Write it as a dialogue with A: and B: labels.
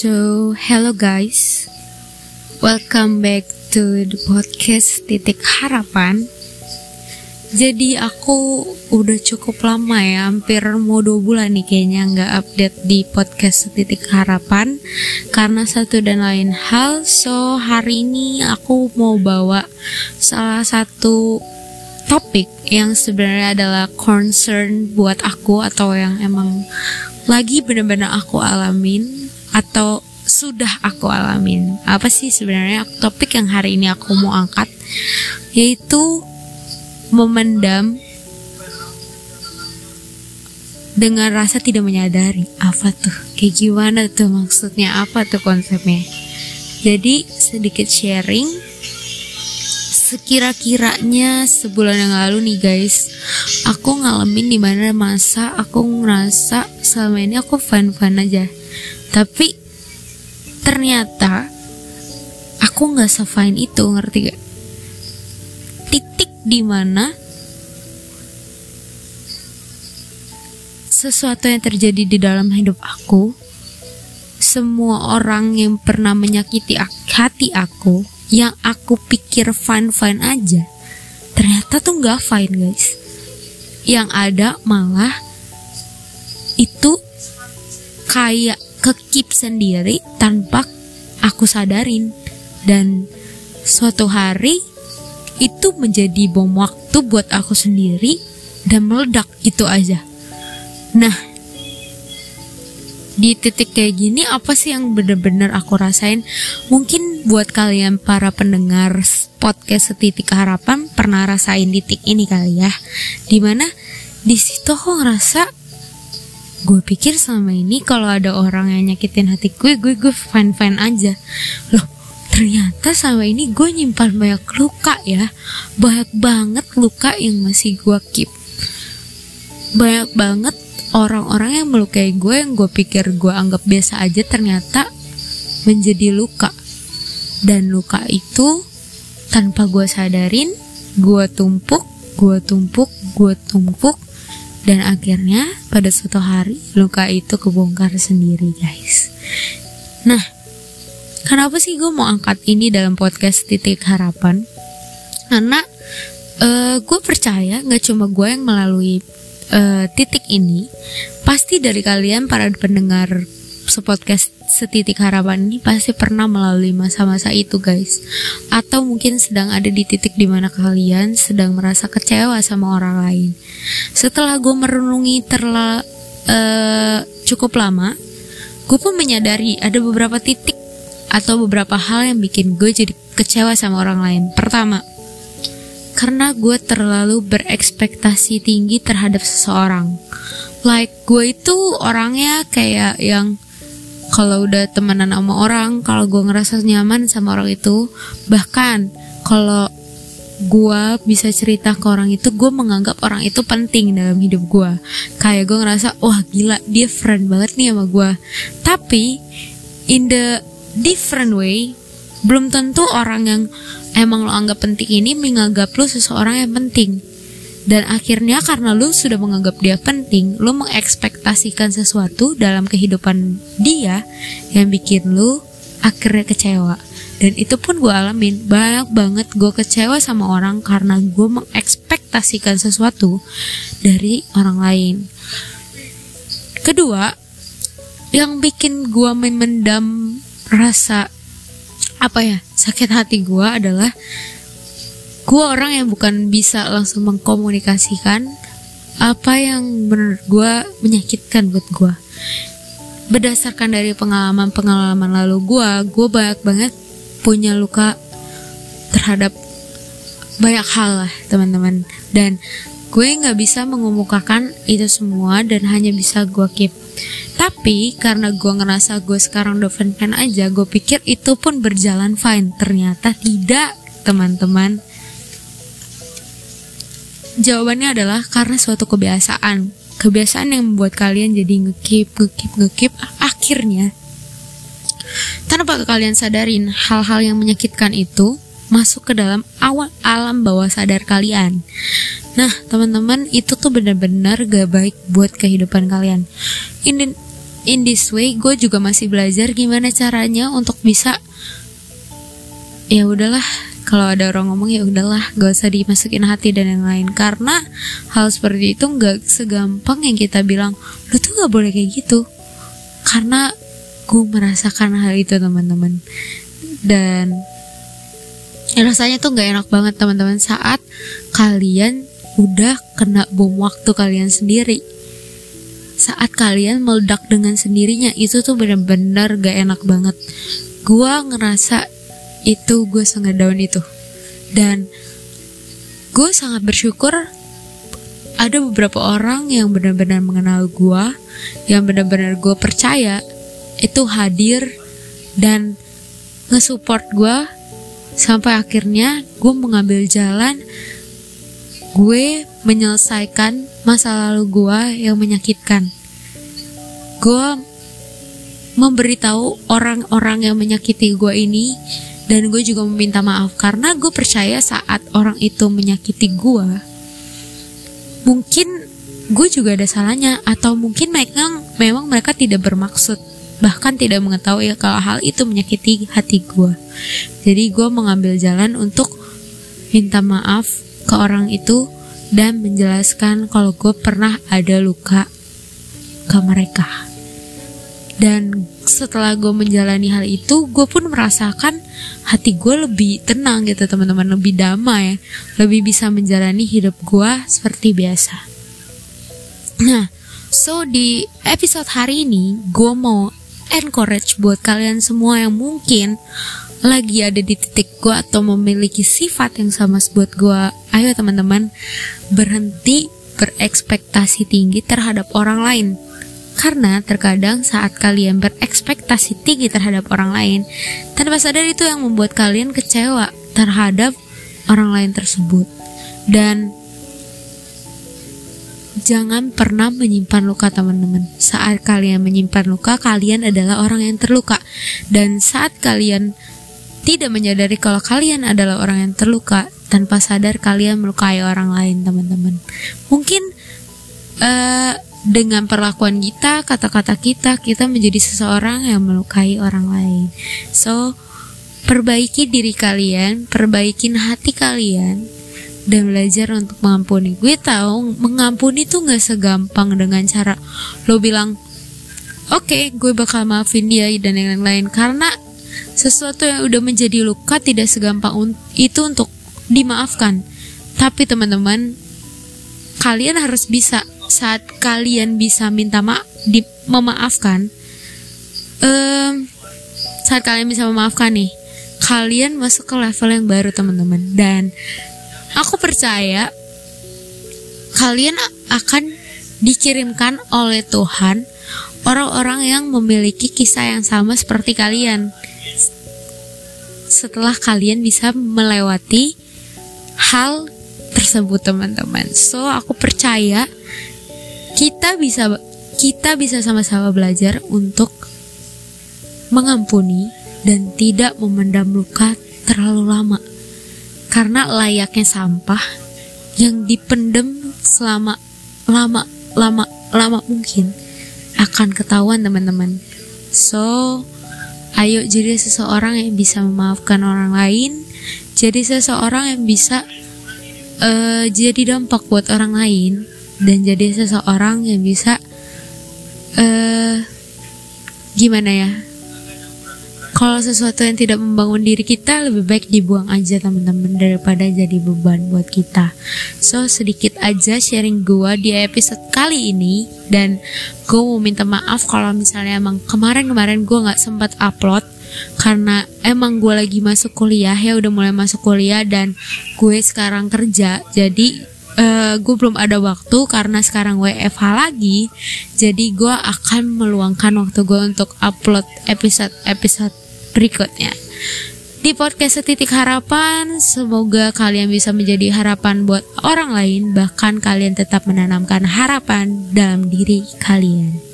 A: So, hello guys. Welcome back to the podcast Titik Harapan. Jadi aku udah cukup lama ya, hampir mau dua bulan nih kayaknya nggak update di podcast Titik Harapan karena satu dan lain hal. So hari ini aku mau bawa salah satu topik yang sebenarnya adalah concern buat aku atau yang emang lagi bener-bener aku alamin atau sudah aku alamin. Apa sih sebenarnya topik yang hari ini aku mau angkat? Yaitu memendam dengan rasa tidak menyadari. Apa tuh? Kayak gimana tuh maksudnya? Apa tuh konsepnya? Jadi sedikit sharing sekira-kiranya sebulan yang lalu nih guys aku ngalamin di mana masa aku ngerasa selama ini aku fun-fun aja tapi ternyata aku nggak sefine itu ngerti gak titik di mana sesuatu yang terjadi di dalam hidup aku semua orang yang pernah menyakiti hati aku yang aku pikir fine-fine aja ternyata tuh nggak fine guys. Yang ada malah itu kayak kekip sendiri tanpa aku sadarin. Dan suatu hari itu menjadi bom waktu buat aku sendiri dan meledak gitu aja. Nah di titik kayak gini apa sih yang bener-bener aku rasain? Mungkin buat kalian para pendengar podcast setitik harapan pernah rasain titik ini kali ya. Di mana di situ aku ngerasa gue pikir selama ini kalau ada orang yang nyakitin hati gue gue gue fine fine aja. Loh ternyata selama ini gue nyimpan banyak luka ya. Banyak banget luka yang masih gue keep. Banyak banget orang-orang yang melukai gue yang gue pikir gue anggap biasa aja ternyata menjadi luka. Dan luka itu tanpa gue sadarin gue tumpuk gue tumpuk gue tumpuk dan akhirnya pada suatu hari luka itu kebongkar sendiri guys. Nah kenapa sih gue mau angkat ini dalam podcast titik harapan? Karena uh, gue percaya nggak cuma gue yang melalui uh, titik ini pasti dari kalian para pendengar sepodcast setitik harapan ini pasti pernah melalui masa-masa itu guys. Atau mungkin sedang ada di titik di mana kalian sedang merasa kecewa sama orang lain. Setelah gue merenungi terla uh, cukup lama gue pun menyadari ada beberapa titik atau beberapa hal yang bikin gue jadi kecewa sama orang lain. Pertama karena gue terlalu berekspektasi tinggi terhadap seseorang. Like gue itu orangnya kayak yang kalau udah temenan sama orang, kalau gue ngerasa nyaman sama orang itu, bahkan kalau gue bisa cerita ke orang itu, gue menganggap orang itu penting dalam hidup gue. Kayak gue ngerasa, wah gila dia friend banget nih sama gue. Tapi in the different way, belum tentu orang yang emang lo anggap penting ini menganggap lo seseorang yang penting dan akhirnya karena lo sudah menganggap dia penting lo mengekspektasikan sesuatu dalam kehidupan dia yang bikin lo akhirnya kecewa. Dan itu pun gue alamin banyak banget gue kecewa sama orang karena gue mengekspektasikan sesuatu dari orang lain. Kedua yang bikin gue memendam rasa apa ya sakit hati gue adalah gue orang yang bukan bisa langsung mengkomunikasikan apa yang menurut gue menyakitkan buat gue berdasarkan dari pengalaman-pengalaman lalu gue gue banyak banget punya luka terhadap banyak hal lah teman-teman dan gue nggak bisa mengemukakan itu semua dan hanya bisa gue keep tapi karena gue ngerasa gue sekarang udah fan aja, gue pikir itu pun berjalan fine. Ternyata tidak, teman-teman. Jawabannya adalah karena suatu kebiasaan. Kebiasaan yang membuat kalian jadi ngekip, ngekip, ngekip. Akhirnya, tanpa kalian sadarin hal-hal yang menyakitkan itu masuk ke dalam awal alam bawah sadar kalian. Nah, teman-teman, itu tuh benar-benar gak baik buat kehidupan kalian. Ini in this way gue juga masih belajar gimana caranya untuk bisa ya udahlah kalau ada orang ngomong ya udahlah gak usah dimasukin hati dan yang lain. Karena hal seperti itu nggak segampang yang kita bilang lu tuh nggak boleh kayak gitu. Karena gue merasakan hal itu teman-teman. Dan rasanya tuh nggak enak banget teman-teman saat kalian udah kena bom waktu kalian sendiri. Saat kalian meledak dengan sendirinya itu tuh bener-bener gak enak banget. Gue ngerasa itu gue sangat down itu. Dan gue sangat bersyukur ada beberapa orang yang benar-benar mengenal gue yang benar-benar gue percaya itu hadir dan nge-support gue sampai akhirnya gue mengambil jalan gue menyelesaikan masa lalu gue yang menyakitkan. Gue memberitahu orang-orang yang menyakiti gue ini dan gue juga meminta maaf karena gue percaya saat orang itu menyakiti gue mungkin gue juga ada salahnya atau mungkin mereka memang mereka tidak bermaksud bahkan tidak mengetahui kalau hal itu menyakiti hati gue. Jadi gue mengambil jalan untuk minta maaf ke orang itu dan menjelaskan kalau gue pernah ada luka ke mereka dan setelah gue menjalani hal itu gue pun merasakan hati gue lebih tenang gitu teman-teman. Lebih damai. Lebih bisa menjalani hidup gue seperti biasa. Nah so di episode hari ini gue mau encourage buat kalian semua yang mungkin lagi ada di titik gue atau memiliki sifat yang sama buat gue ayo teman-teman berhenti berekspektasi tinggi terhadap orang lain karena terkadang saat kalian berekspektasi tinggi terhadap orang lain, tanpa sadar itu yang membuat kalian kecewa terhadap orang lain tersebut. Dan jangan pernah menyimpan luka teman-teman. Saat kalian menyimpan luka, kalian adalah orang yang terluka. Dan saat kalian tidak menyadari kalau kalian adalah orang yang terluka, tanpa sadar kalian melukai orang lain, teman-teman. Mungkin uh, dengan perlakuan kita, kata-kata kita, kita menjadi seseorang yang melukai orang lain. So, perbaiki diri kalian, perbaikin hati kalian, dan belajar untuk mengampuni. Gue tahu mengampuni tuh gak segampang dengan cara lo bilang, oke, okay, gue bakal maafin dia dan yang lain karena sesuatu yang udah menjadi luka tidak segampang itu untuk dimaafkan. Tapi teman-teman, kalian harus bisa saat kalian bisa minta maaf di memaafkan um, saat kalian bisa memaafkan nih kalian masuk ke level yang baru teman-teman. Dan aku percaya kalian akan dikirimkan oleh Tuhan orang-orang yang memiliki kisah yang sama seperti kalian. Setelah kalian bisa melewati hal tersebut teman-teman. So aku percaya kita bisa kita bisa sama-sama belajar untuk mengampuni dan tidak memendam luka terlalu lama. Karena layaknya sampah yang dipendam selama lama lama lama mungkin akan ketahuan teman-teman. So, ayo jadi seseorang yang bisa memaafkan orang lain, jadi seseorang yang bisa uh, jadi dampak buat orang lain dan jadi seseorang yang bisa uh, gimana ya? Kalau sesuatu yang tidak membangun diri kita lebih baik dibuang aja teman-teman daripada jadi beban buat kita. So sedikit aja sharing gue di episode kali ini. Dan gue mau minta maaf kalau misalnya emang kemarin-kemarin gue nggak sempat upload. Karena emang gue lagi masuk kuliah ya udah mulai masuk kuliah dan gue sekarang kerja. Jadi eh, gue belum ada waktu karena sekarang WFH lagi. Jadi gue akan meluangkan waktu gue untuk upload episode-episode berikutnya. Di podcast setitik harapan semoga kalian bisa menjadi harapan buat orang lain. Bahkan kalian tetap menanamkan harapan dalam diri kalian